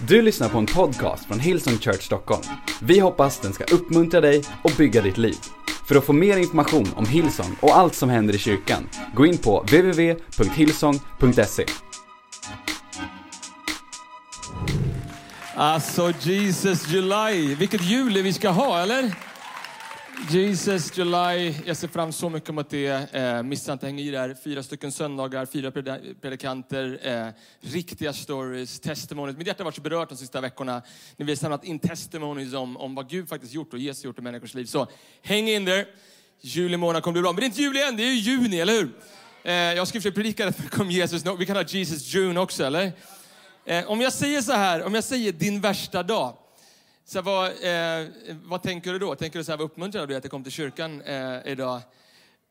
Du lyssnar på en podcast från Hillsong Church Stockholm. Vi hoppas den ska uppmuntra dig och bygga ditt liv. För att få mer information om Hillsong och allt som händer i kyrkan, gå in på www.hillsong.se. Alltså Jesus July, vilket juli vi ska ha, eller? Jesus July, jag ser fram så mycket mot det. Eh, missa inte, häng i där. Fyra stycken söndagar, fyra predikanter, eh, riktiga stories, testimonies. Mitt hjärta har varit så berört de sista veckorna när vi har samlat in testimonies om, om vad Gud faktiskt gjort och Jesus gjort i människors liv. Så häng in där. Juli månad kommer bli bra. Men det är inte juli än, det är ju juni, eller hur? Eh, jag ska predika om Jesus. Vi kan ha Jesus June också, eller? Eh, om jag säger så här, om jag säger din värsta dag. Så vad, eh, vad tänker du då? Tänker du så här, vad uppmuntrad du är att jag kom till kyrkan eh, idag?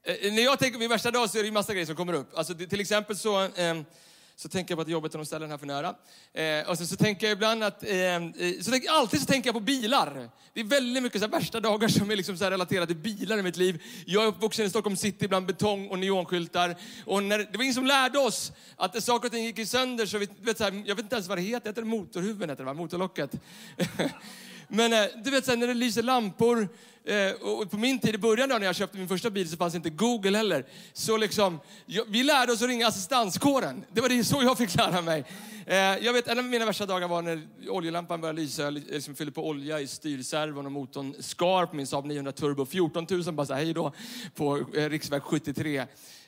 Eh, när jag tänker på min värsta dag så är det en massa grejer som kommer upp. Alltså, det, till exempel så, eh, så tänker jag på att jobbet är de ställen här för nära. Eh, och sen så tänker jag ibland att, eh, så tänk, alltid så tänker jag på bilar. Det är väldigt mycket så här, värsta dagar som är liksom så här relaterade till bilar i mitt liv. Jag är uppvuxen i Stockholm city bland betong och neonskyltar. Och när, det var ingen som lärde oss att saker och ting gick sönder. Så vi, vet, så här, jag vet inte ens vad det heter, heter det motorhuven, heter det va? Motorlocket. Men eh, du vet, så här, när det lyser lampor, eh, och på min tid i början då, när jag köpte min första bil så fanns inte Google heller. Så liksom, jag, vi lärde oss att ringa assistanskåren. Det var det så jag fick lära mig. Eh, jag vet, en av mina värsta dagar var när oljelampan började lysa. Jag liksom fyllde på olja i styrservon och motorn skar på min Saab 900 Turbo. 14 000 bara så här, hej då, på riksväg 73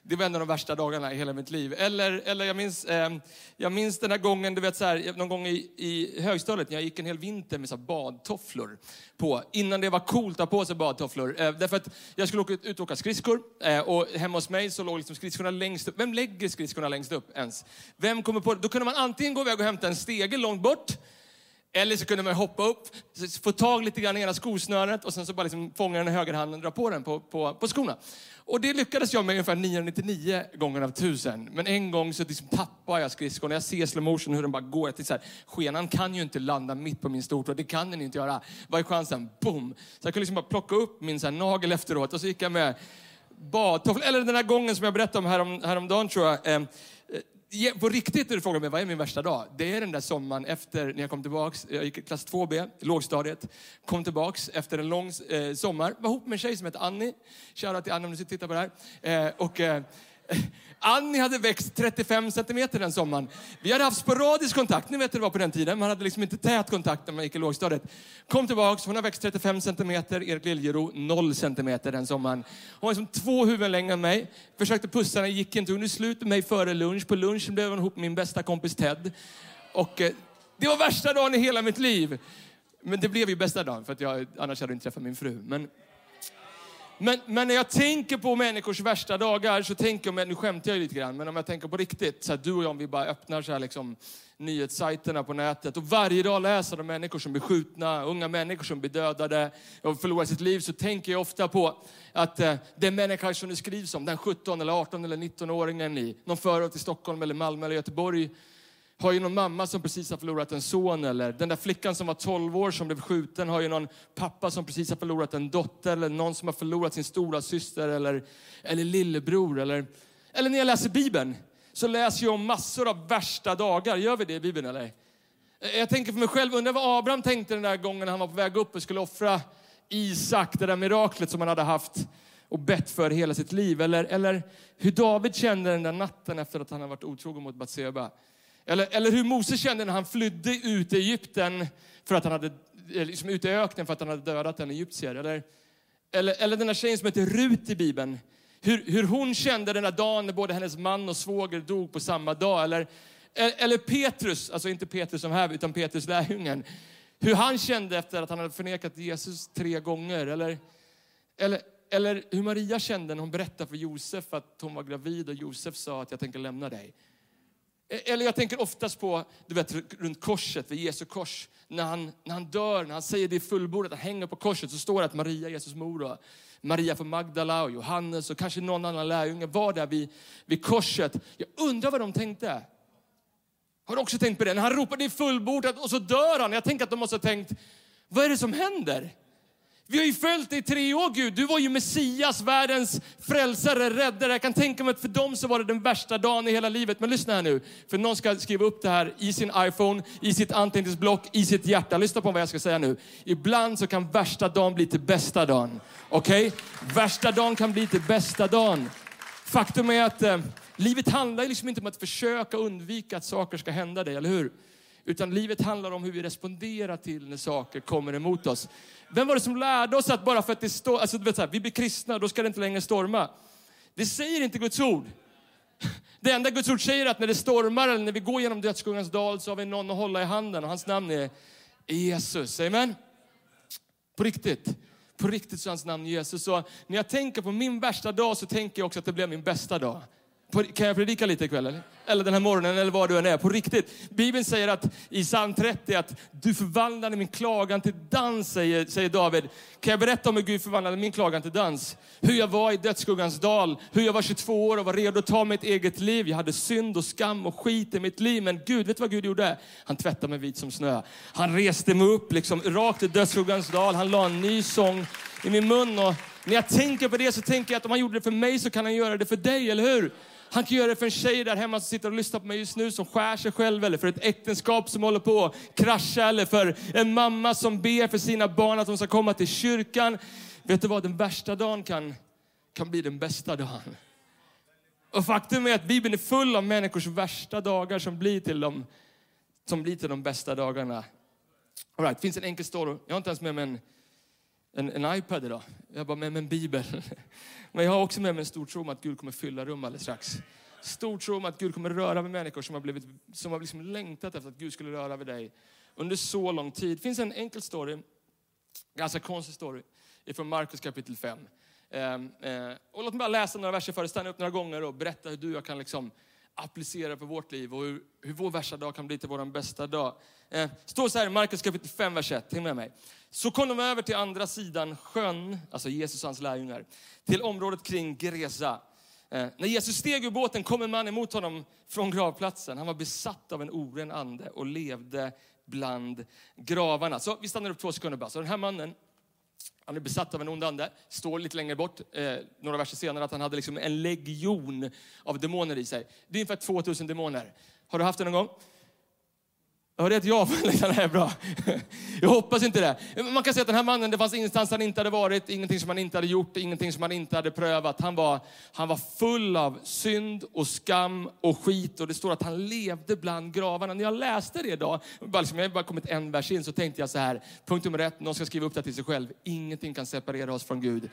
det var en av de värsta dagarna i hela mitt liv. Eller, eller jag, minns, eh, jag minns den här gången, du vet så här, någon gång i, i högstadiet, när jag gick en hel vinter med så badtofflor på. Innan det var coolt att ha på sig badtofflor. Eh, därför att jag skulle åka ut, ut och åka skridskor. Eh, och hemma hos mig så låg liksom skridskorna längst upp. Vem lägger skridskorna längst upp ens? Vem kommer på det? Då kunde man antingen gå iväg och hämta en stege långt bort, eller så kunde man hoppa upp, få tag lite grann i ena skosnöret och sen så bara liksom fånga den i högerhanden och dra på den på, på, på skorna. Och det lyckades jag med ungefär 999 gånger av tusen. Men en gång så liksom tappade jag skridskon. Jag ser slow motion hur den bara går. Jag så här, skenan kan ju inte landa mitt på min stortå. Det kan den inte göra. Vad är chansen? Boom! Så jag kunde liksom bara plocka upp min så här, nagel efteråt och så gick jag med badtofflor. Eller den här gången som jag berättade om härom, häromdagen tror jag. Eh, på riktigt när du frågar mig vad är min värsta dag? Det är den där sommaren efter när jag kom tillbaks, jag gick klass 2B, lågstadiet, kom tillbaks efter en lång eh, sommar, var ihop med en tjej som heter Annie. Shoutout till Annie om du sitter och tittar på det här. Eh, och, eh, Annie hade växt 35 centimeter den sommaren. Vi hade haft sporadisk kontakt, ni vet hur det var på den tiden. Man hade liksom inte tät kontakt när man gick i lågstadiet. Kom tillbaks, hon har växt 35 centimeter, Erik Liljero 0 centimeter den sommaren. Hon var liksom två huvuden längre än mig. Försökte pussa henne, gick inte. Hon gjorde slut med mig före lunch. På lunchen blev hon ihop med min bästa kompis Ted. Och eh, det var värsta dagen i hela mitt liv. Men det blev ju bästa dagen, för att jag annars hade jag inte träffat min fru. Men, men, men, när jag tänker på människors värsta dagar så tänker jag, nu skämtar jag lite grann, men om jag tänker på riktigt, så här, du och jag om vi bara öppnar så här liksom, nyhetssajterna på nätet och varje dag läser om människor som blir skjutna, unga människor som blir dödade och förlorar sitt liv, så tänker jag ofta på att eh, den människa som det skrivs om, den 17 eller 18 eller 19-åringen i någon förort i Stockholm eller Malmö eller Göteborg, har ju någon mamma som precis har förlorat en son eller den där flickan som var 12 år som blev skjuten har ju någon pappa som precis har förlorat en dotter eller någon som har förlorat sin stora syster eller, eller lillebror eller, eller när jag läser Bibeln så läser jag om massor av värsta dagar. Gör vi det i Bibeln eller? Jag tänker för mig själv, undrar vad Abraham tänkte den där gången han var på väg upp och skulle offra Isak, det där miraklet som han hade haft och bett för hela sitt liv. Eller, eller hur David kände den där natten efter att han hade varit otrogen mot Batseba. Eller, eller hur Mose kände när han flydde ut i Egypten för att han hade, eh, liksom ut i öknen för att han hade dödat en egyptier. Eller, eller, eller den där tjejen som heter Rut i Bibeln. Hur, hur hon kände den där dagen när både hennes man och svåger dog på samma dag. Eller, eller Petrus, alltså inte Petrus som här, utan Petrus lärjungen. Hur han kände efter att han hade förnekat Jesus tre gånger. Eller, eller, eller hur Maria kände när hon berättade för Josef att hon var gravid och Josef sa att jag tänker lämna dig. E-, eller jag tänker oftast på, du vet, runt korset, vid Jesu kors. När han, när han dör, när han säger det i fullbordat, han hänger på korset, så står det att Maria, Jesus mor, och Maria från Magdala och Johannes och kanske någon annan lärjunge var där vid, vid korset. Jag undrar vad de tänkte. Har du också tänkt på det? När han ropar det i fullbordat och så dör han. Jag tänker att de måste ha tänkt, vad är det som händer? Vi har ju följt dig i tre år Gud. Du var ju Messias, världens frälsare, räddare. Jag kan tänka mig att för dem så var det den värsta dagen i hela livet. Men lyssna här nu, för någon ska skriva upp det här i sin iPhone, i sitt anteckningsblock, i sitt hjärta. Lyssna på vad jag ska säga nu. Ibland så kan värsta dagen bli till bästa dagen. Okej? Okay? Värsta dagen kan bli till bästa dagen. Faktum är att eh, livet handlar liksom inte om att försöka undvika att saker ska hända dig, eller hur? Utan livet handlar om hur vi responderar till när saker kommer emot oss. Vem var det som lärde oss att bara för att det står, alltså, vet så här, vi blir kristna, då ska det inte längre storma. Det säger inte Guds ord. Det enda Guds ord säger är att när det stormar eller när vi går genom dödsskuggans dal så har vi någon att hålla i handen och hans namn är Jesus. Amen? På riktigt. På riktigt så är hans namn Jesus. Så när jag tänker på min värsta dag så tänker jag också att det blev min bästa dag. Kan jag predika lite ikväll? Eller? eller den här morgonen eller vad du än är. På riktigt. Bibeln säger att i psalm 30 att du förvandlade min klagan till dans, säger, säger David. Kan jag berätta om hur Gud förvandlade min klagan till dans? Hur jag var i dödsskuggans dal, hur jag var 22 år och var redo att ta mitt eget liv. Jag hade synd och skam och skit i mitt liv. Men Gud, vet du vad Gud gjorde? Han tvättade mig vit som snö. Han reste mig upp liksom, rakt i dödsskuggans dal. Han la en ny sång i min mun. Och när jag tänker på det så tänker jag att om han gjorde det för mig så kan han göra det för dig, eller hur? Han kan göra det för en tjej där hemma som sitter och lyssnar på mig just nu som skär sig själv eller för ett äktenskap som håller på att krascha eller för en mamma som ber för sina barn att de ska komma till kyrkan. Vet du vad, den värsta dagen kan, kan bli den bästa dagen. Och faktum är att Bibeln är full av människors värsta dagar som blir till de, som blir till de bästa dagarna. All right, det finns en enkel story. Jag har inte ens med mig en, en, en iPad idag. Jag har bara med mig en bibel. Men jag har också med mig en stor tro om att Gud kommer fylla rum alldeles strax. Stor tro om att Gud kommer röra vid människor som har, blivit, som har liksom längtat efter att Gud skulle röra vid dig under så lång tid. Det finns en enkel story, ganska konstig story, från Markus kapitel 5. Ehm, eh, och låt mig bara läsa några verser för dig, stanna upp några gånger och berätta hur du och jag kan liksom applicera på vårt liv och hur, hur vår värsta dag kan bli till vår bästa dag. Eh, står så här i Markus kapitel 5, vers 1. Häng med mig. Så kom de över till andra sidan sjön, alltså Jesus och hans lärjungar, till området kring Geresa. Eh, när Jesus steg ur båten kom en man emot honom från gravplatsen. Han var besatt av en oren ande och levde bland gravarna. Så vi stannar upp två sekunder bara. Så den här mannen, han är besatt av en ond ande. Står lite längre bort, eh, några verser senare, att han hade liksom en legion av demoner i sig. Det är ungefär 2000 demoner. Har du haft det någon gång? Jag hörde ett ja. Det är bra. Jag hoppas inte det. Man kan säga att den här mannen, det fanns ingenstans han inte hade varit, ingenting som han inte hade gjort, ingenting som han inte hade prövat. Han var, han var full av synd och skam och skit och det står att han levde bland gravarna. När jag läste det idag, bara liksom, jag har bara kommit en vers in, så tänkte jag så här, punkt nummer ett, någon ska skriva upp det till sig själv. Ingenting kan separera oss från Gud.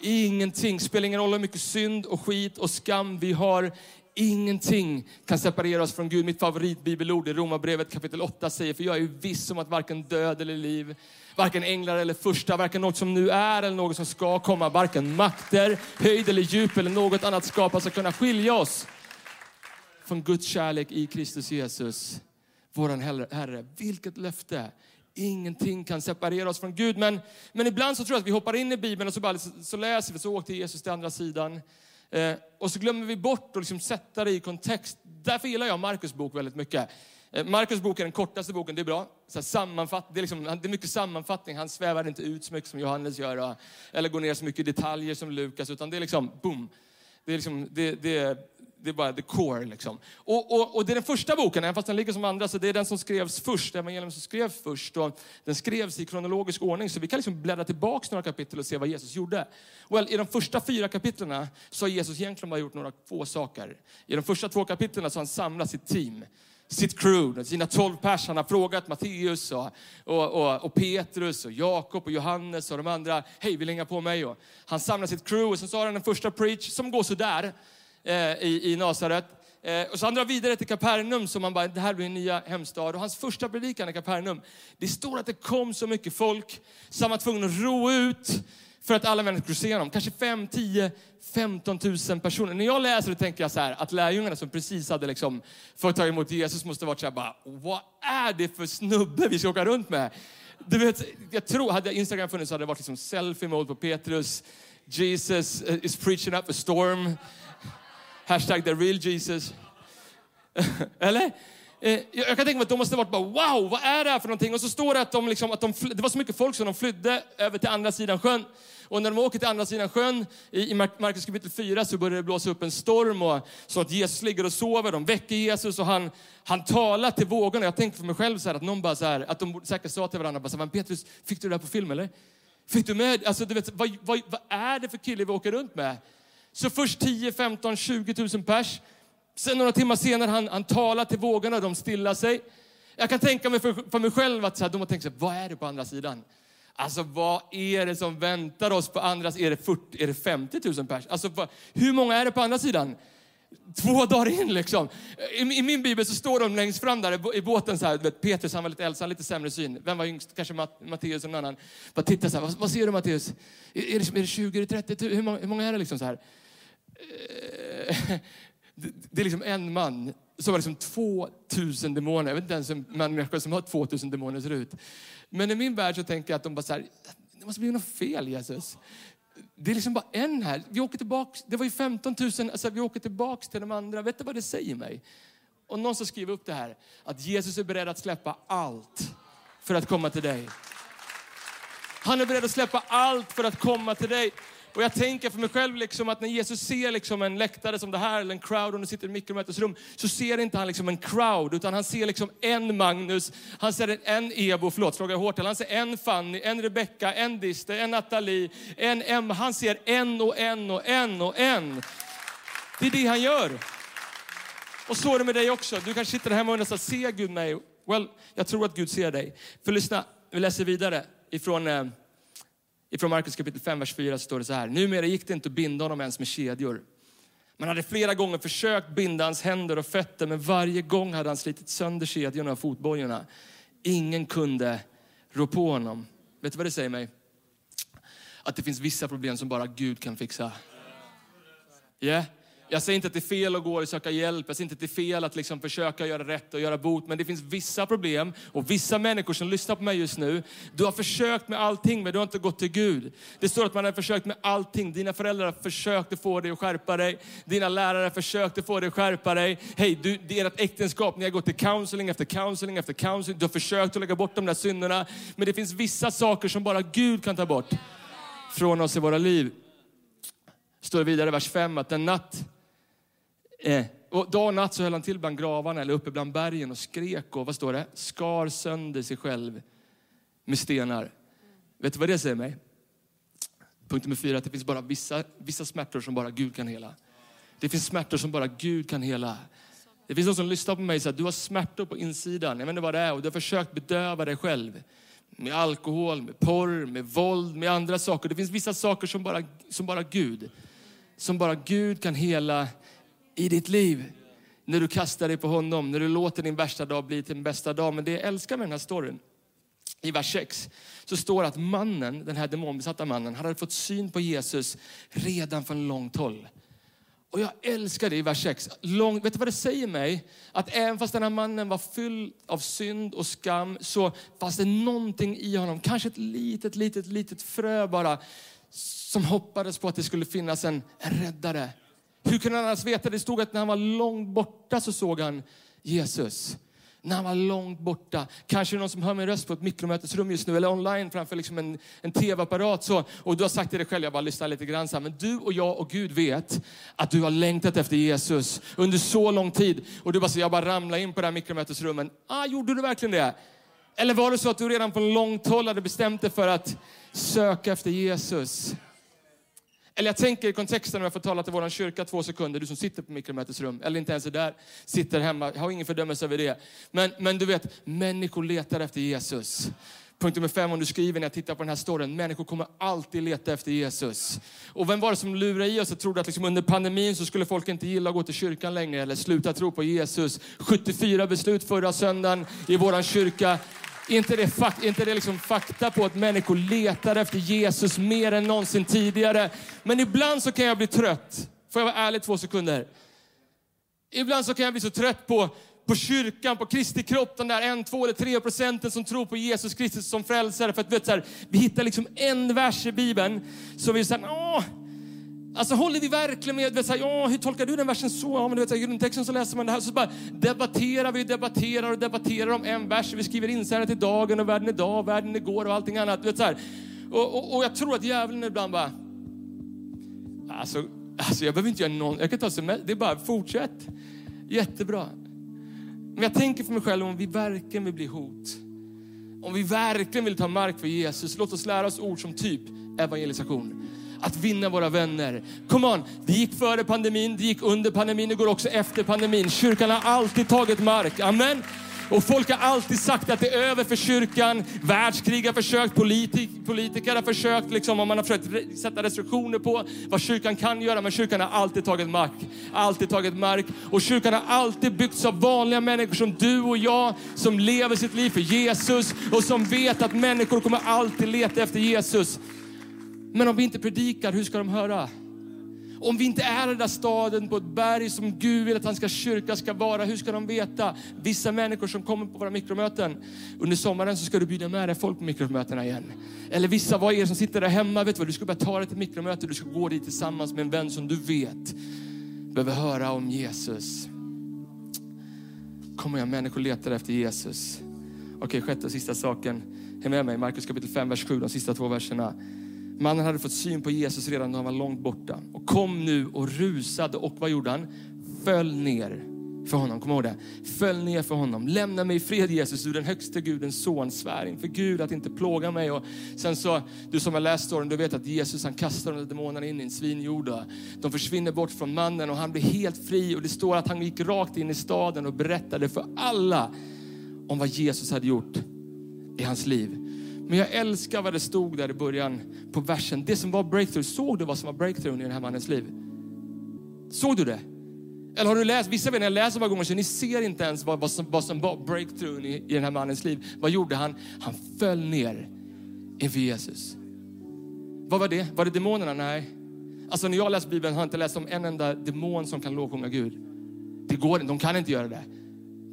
Ingenting, spelar ingen roll hur mycket synd och skit och skam vi har. Ingenting kan separera oss från Gud. Mitt favoritbibelord i Romarbrevet kapitel 8 säger, för jag är viss om att varken död eller liv, varken änglar eller första, varken något som nu är eller något som ska komma, varken makter, höjd eller djup eller något annat skapat ska kunna skilja oss från Guds kärlek i Kristus Jesus, våran Herre. Vilket löfte! Ingenting kan separera oss från Gud. Men, men ibland så tror jag att vi hoppar in i Bibeln och så, bara, så läser vi, så åkte Jesus till andra sidan. Eh, och så glömmer vi bort att liksom sätta det i kontext. Därför gillar jag Markus bok väldigt mycket. Eh, Markus bok är den kortaste boken, det är bra. Så sammanfatt, det, är liksom, det är mycket sammanfattning, han svävar inte ut så mycket som Johannes gör. Eller går ner så mycket i detaljer som Lukas, utan det är liksom boom. Det är, liksom, det, det, det är bara the core. Liksom. Och, och, och, det är den första boken, även fast den ligger som andra, så det är den som skrevs först, evangelium som skrevs först. Och den skrevs i kronologisk ordning, så vi kan liksom bläddra tillbaka några kapitel och se vad Jesus gjorde. Well, I de första fyra kapitlen så har Jesus egentligen bara gjort några få saker. I de första två kapitlen så har han samlat sitt team sitt crew, sina tolv pers. Han har frågat Matteus och, och, och, och, Petrus och Jakob och Johannes och de andra. Hej, vill hänga på mig? Och han samlar sitt crew och sen så har han en första preach som går sådär eh, i, i Nasaret. Eh, och så han drar vidare till Kapernaum, som han bara, det här blir en nya hemstad. Och hans första predikan i Kapernaum, det står att det kom så mycket folk så han var tvungen att ro ut för att alla människor skulle se honom. Kanske 5, 10, 15 000 personer. När jag läser det tänker jag så här, att lärjungarna som precis hade liksom fått ta emot Jesus måste varit så här bara, vad är det för snubbe vi ska åka runt med? Du vet, jag tror, hade Instagram funnits så hade det varit liksom selfie mode på Petrus. Jesus is preaching up a storm. Hashtag the real Jesus. Eller? Eh, jag kan tänka mig att de måste ha varit bara wow, vad är det här för någonting? Och så står det att, de liksom, att de, det var så mycket folk så de flydde över till andra sidan sjön. Och när de åker till andra sidan sjön, i, i Markus kapitel 4, så börjar det blåsa upp en storm. Och, så att Jesus ligger och sover, de väcker Jesus och han, han talar till vågorna. Jag tänker för mig själv så här, att någon bara så här, att de säkert sa till varandra, bara så här, Petrus, fick du det här på film eller? Fick du med, alltså du vet, vad, vad, vad är det för kille vi åker runt med? Så först 10, 15, 20 000 pers. Sen några timmar senare, han, han talar till vågorna, och de stillar sig. Jag kan tänka mig för, för mig själv att så här, de har tänkt sig, vad är det på andra sidan? Alltså vad är det som väntar oss på andra sidan? Är det, 40, är det 50 000 pers? Alltså vad, hur många är det på andra sidan? Två dagar in liksom. I, I, min bibel så står de längst fram där i båten så här, vet, Petrus han var lite äldre, han lite sämre syn. Vem var yngst? Kanske Matt, Matteus och någon annan. Bara titta så här, vad, vad ser du Matteus? Är, är, det, är det 20, är det 30 hur många, hur många är det liksom så här? Eh, det är liksom en man som har liksom 2000 demoner. Jag vet inte ens hur en människa som har 2000 demoner ser ut. Men i min värld så tänker jag att de bara så här, det måste bli något fel Jesus. Det är liksom bara en här. Vi åker tillbaks, det var ju 15 000, alltså vi åker tillbaks till de andra. Vet du vad det säger mig? Och någon som skriver upp det här, att Jesus är beredd att släppa allt för att komma till dig. Han är beredd att släppa allt för att komma till dig. Och jag tänker för mig själv liksom att när Jesus ser liksom en läktare som det här, eller en crowd, och nu sitter i mikromötesrum, så ser inte han liksom en crowd, utan han ser liksom en Magnus, han ser en Ebo, förlåt, slår jag hårt Han ser en Fanny, en Rebecka, en Diste, en Nathalie, en Emma. Han ser en och en och en och en. Det är det han gör. Och så är det med dig också. Du kanske sitter hemma och undrar, ser Gud mig? Well, jag tror att Gud ser dig. För lyssna, vi läser vidare ifrån eh, Ifrån Markus kapitel 5, vers 4 står det så här. Numera gick det inte att binda honom ens med kedjor. Man hade flera gånger försökt binda hans händer och fötter, men varje gång hade han slitit sönder kedjorna och fotbojorna. Ingen kunde rå på honom. Vet du vad det säger mig? Att det finns vissa problem som bara Gud kan fixa. Yeah? Jag säger inte att det är fel att gå och söka hjälp. Jag säger inte att det är fel att liksom försöka göra rätt och göra bot. Men det finns vissa problem och vissa människor som lyssnar på mig just nu. Du har försökt med allting men du har inte gått till Gud. Det står att man har försökt med allting. Dina föräldrar har försökt få dig att skärpa dig. Dina lärare har försökt få dig att skärpa dig. Hej, du, det är ert äktenskap. Ni har gått till counseling efter counseling efter counseling. Du har försökt att lägga bort de där synderna. Men det finns vissa saker som bara Gud kan ta bort från oss i våra liv. Står vidare i vers 5 att en natt Eh, och dag och natt så höll han till bland gravarna eller uppe bland bergen och skrek och, vad står det? Skar sönder sig själv med stenar. Vet du vad det säger mig? Punkt nummer fyra, att det finns bara vissa, vissa smärtor som bara Gud kan hela. Det finns smärtor som bara Gud kan hela. Det finns någon som lyssnar på mig och säger att du har smärtor på insidan. Jag vet inte vad det är och du har försökt bedöva dig själv. Med alkohol, med porr, med våld, med andra saker. Det finns vissa saker som bara, som bara Gud, som bara Gud kan hela i ditt liv. När du kastar dig på honom, när du låter din värsta dag bli till din bästa dag. Men det jag älskar med den här storyn, i vers 6, så står det att mannen, den här demonbesatta mannen, hade fått syn på Jesus redan från långt håll. Och jag älskar det i vers 6. Lång, vet du vad det säger mig? Att även fast den här mannen var fylld av synd och skam så fanns det någonting i honom, kanske ett litet, litet, litet frö bara, som hoppades på att det skulle finnas en, en räddare hur kunde han annars veta? Det stod att när han var långt borta så såg han Jesus. När han var långt borta. Kanske någon som hör min röst på ett mikromötesrum just nu eller online framför liksom en, en tv-apparat. Så, och du har sagt till dig själv, jag bara lyssnar lite grann så här, men du och jag och Gud vet att du har längtat efter Jesus under så lång tid. Och du bara säger, jag bara ramlar in på det här mikromötesrummet. Ah, gjorde du verkligen det? Eller var det så att du redan på långt håll hade bestämt dig för att söka efter Jesus? Eller jag tänker i kontexten om jag får tala till vår kyrka två sekunder, du som sitter på mikromötesrum, eller inte ens är där, sitter hemma, jag har ingen fördömelse över det. Men, men du vet, människor letar efter Jesus. Punkt nummer fem, om du skriver när jag tittar på den här storyn. Människor kommer alltid leta efter Jesus. Och vem var det som lurade i oss och trodde att liksom under pandemin så skulle folk inte gilla att gå till kyrkan längre eller sluta tro på Jesus. 74 beslut förra söndagen i våran kyrka. Är inte det, fak inte det liksom fakta på att människor letar efter Jesus mer än någonsin tidigare? Men ibland så kan jag bli trött. Får jag vara ärlig två sekunder? Ibland så kan jag bli så trött på, på kyrkan, på Kristi kropp, de där en, två eller tre procenten som tror på Jesus Kristus som frälsare. För att vet, så här, vi hittar liksom en vers i Bibeln som vi säger, åh, Alltså håller vi verkligen med? Vet, så här, ja, hur tolkar du den versen så? Ja, men du vet, så här, grundtexten så läser man det här, så bara debatterar vi, debatterar och debatterar om en vers. Vi skriver insändare till dagen och världen idag, världen igår och allting annat. Vet, så här. Och, och, och jag tror att djävulen ibland bara, alltså, alltså jag behöver inte göra någon, jag kan ta semester, det är bara fortsätt. Jättebra. Men jag tänker för mig själv om vi verkligen vill bli hot, om vi verkligen vill ta mark för Jesus, låt oss lära oss ord som typ evangelisation. Att vinna våra vänner. Come on, det gick före pandemin, det gick under pandemin, det går också efter pandemin. Kyrkan har alltid tagit mark. Amen. Och folk har alltid sagt att det är över för kyrkan. Världskrig har försökt, politik, politiker har försökt, liksom, och man har försökt sätta restriktioner på vad kyrkan kan göra. Men kyrkan har alltid tagit mark. Alltid tagit mark. Och kyrkan har alltid byggts av vanliga människor som du och jag, som lever sitt liv för Jesus och som vet att människor kommer alltid leta efter Jesus. Men om vi inte predikar, hur ska de höra? Om vi inte är i den där staden på ett berg som Gud vill att hans kyrka ska vara, hur ska de veta? Vissa människor som kommer på våra mikromöten, under sommaren så ska du bjuda med dig folk på mikromötena igen. Eller vissa av er som sitter där hemma, vet du vad? Du ska bara ta dig till mikromöte, du ska gå dit tillsammans med en vän som du vet behöver höra om Jesus. Kom igen, människor letar efter Jesus. Okej, sjätte och sista saken. Häng med mig, Markus kapitel 5, vers 7, de sista två verserna. Mannen hade fått syn på Jesus redan när han var långt borta och kom nu och rusade och vad gjorde han? Föll ner för honom. Kom ihåg det. Föll ner för honom. Lämna mig i fred Jesus, du den högste Gudens son. Svär inför Gud att inte plåga mig. Och sen så, du som har läst storyn, du vet att Jesus han kastar de demonerna in i en svinjord. De försvinner bort från mannen och han blir helt fri. Och det står att han gick rakt in i staden och berättade för alla om vad Jesus hade gjort i hans liv. Men jag älskar vad det stod där i början på versen. Det som var breakthrough. Såg du vad som var breakthrough i den här mannens liv? Såg du det? Eller har du läst? Vissa av er, när jag läser några gånger så ni ser inte ens vad, vad, som, vad som var breakthrough i, i den här mannens liv. Vad gjorde han? Han föll ner inför Jesus. Vad var det? Var det demonerna? Nej. Alltså när jag läst Bibeln har jag inte läst om en enda demon som kan lovsjunga Gud. Det går inte, de kan inte göra det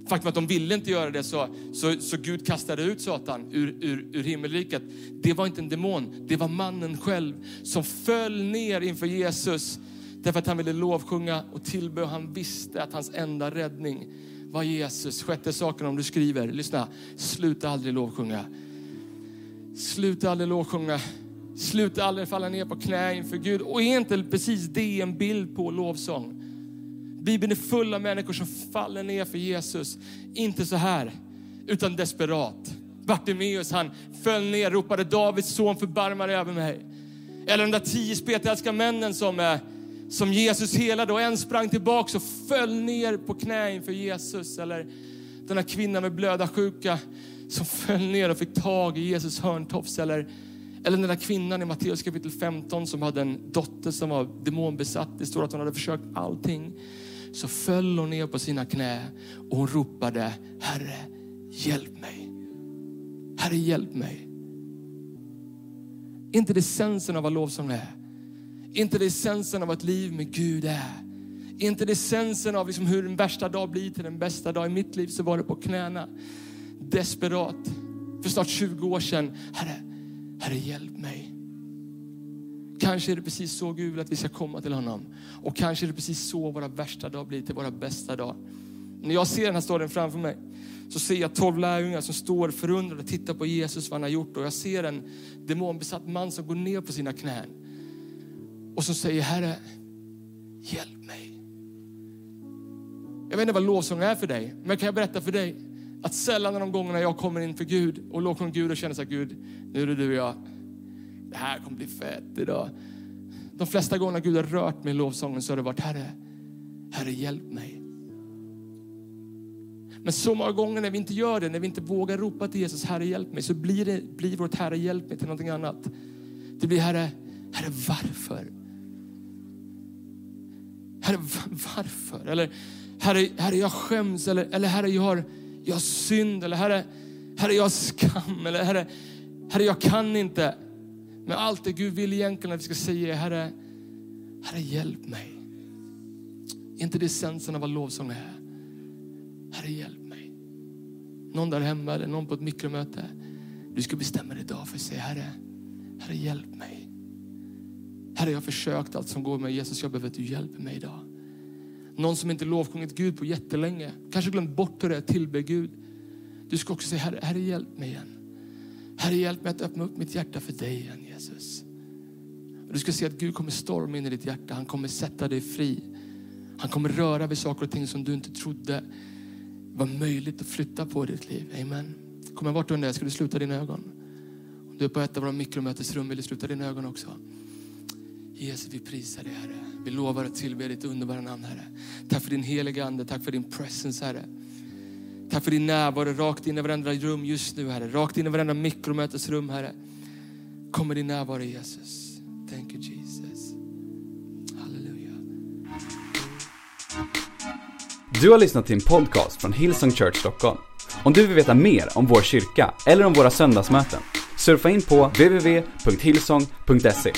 faktum att de ville inte göra det så, så, så Gud kastade ut Satan ur, ur, ur himmelriket. Det var inte en demon, det var mannen själv som föll ner inför Jesus därför att han ville lovsjunga och tillbe han visste att hans enda räddning var Jesus. Sjätte saken om du skriver, lyssna, sluta aldrig lovsjunga. Sluta aldrig lovsjunga. Sluta aldrig falla ner på knä inför Gud. Och är inte precis det en bild på lovsång? Bibeln är full av människor som faller ner för Jesus. Inte så här, utan desperat. Bartimeus han föll ner, ropade Davids son förbarma dig över mig. Eller de där tio spetälska männen som, som Jesus helade och en sprang tillbaka och föll ner på knä inför Jesus. Eller den där kvinnan med blöda sjuka som föll ner och fick tag i Jesus hörntofs. Eller, eller den där kvinnan i Matteus kapitel 15 som hade en dotter som var demonbesatt. Det står att hon hade försökt allting så föll hon ner på sina knä och hon ropade, Herre, hjälp mig. Herre, hjälp mig. inte det essensen av vad lovsång är? inte det essensen av vad ett liv med Gud är? inte det essensen av liksom hur en värsta dag blir till den bästa dag? I mitt liv så var det på knäna, desperat. För snart 20 år sedan, Herre, Herre hjälp mig. Kanske är det precis så Gud vill att vi ska komma till honom. Och kanske är det precis så våra värsta dagar blir till våra bästa dagar. När jag ser den här staden framför mig så ser jag tolv lärjungar som står förundrade och tittar på Jesus, vad han har gjort. Och jag ser en demonbesatt man som går ner på sina knän och som säger, Herre, hjälp mig. Jag vet inte vad lovsång är för dig, men kan jag berätta för dig att sällan de gångerna jag kommer inför Gud och lovsjunger Gud och känner så här, Gud, nu är det du och jag det här kommer bli fett idag. De flesta gånger Gud har rört mig i lovsången så har det varit, Herre, Herre hjälp mig. Men så många gånger när vi inte gör det, när vi inte vågar ropa till Jesus, Herre hjälp mig, så blir, det, blir vårt Herre hjälp mig till någonting annat. Det blir Herre, Herre varför? Herre varför? Eller Herre, herre jag skäms, eller, eller Herre jag har, jag har synd, eller Herre, herre jag har skam, eller Herre, herre jag kan inte. Men allt det Gud vill egentligen att vi ska säga är, Herre, Herre hjälp mig. inte det essensen av vad lovsång är? Herre hjälp mig. Någon där hemma eller någon på ett mikromöte. Du ska bestämma dig idag för att säga Herre, Herre hjälp mig. Herre, jag har försökt allt som går med Jesus, jag behöver att du hjälper mig idag. Någon som inte lovsjungit Gud på jättelänge, kanske glömt bort hur det är att tillbe Gud. Du ska också säga, Herre, Herre hjälp mig igen. Herre hjälp mig att öppna upp mitt hjärta för dig igen Jesus. Du ska se att Gud kommer storma in i ditt hjärta. Han kommer sätta dig fri. Han kommer röra vid saker och ting som du inte trodde var möjligt att flytta på i ditt liv. Amen. Kommer jag bort under det? ska du sluta dina ögon. Om du är på ett av våra mikromötesrum vill du sluta dina ögon också. Jesus, vi prisar dig Herre. Vi lovar att tillbe ditt underbara namn Herre. Tack för din heliga Ande, tack för din presence Herre. Tack för din närvaro rakt in i varenda rum just nu Herre. Rakt in i varenda mikromötesrum Herre. Kom med din närvaro Jesus. Thank you Jesus. Halleluja. Du har lyssnat till en podcast från Hillsong Church Stockholm. Om du vill veta mer om vår kyrka eller om våra söndagsmöten, surfa in på www.hillsong.se.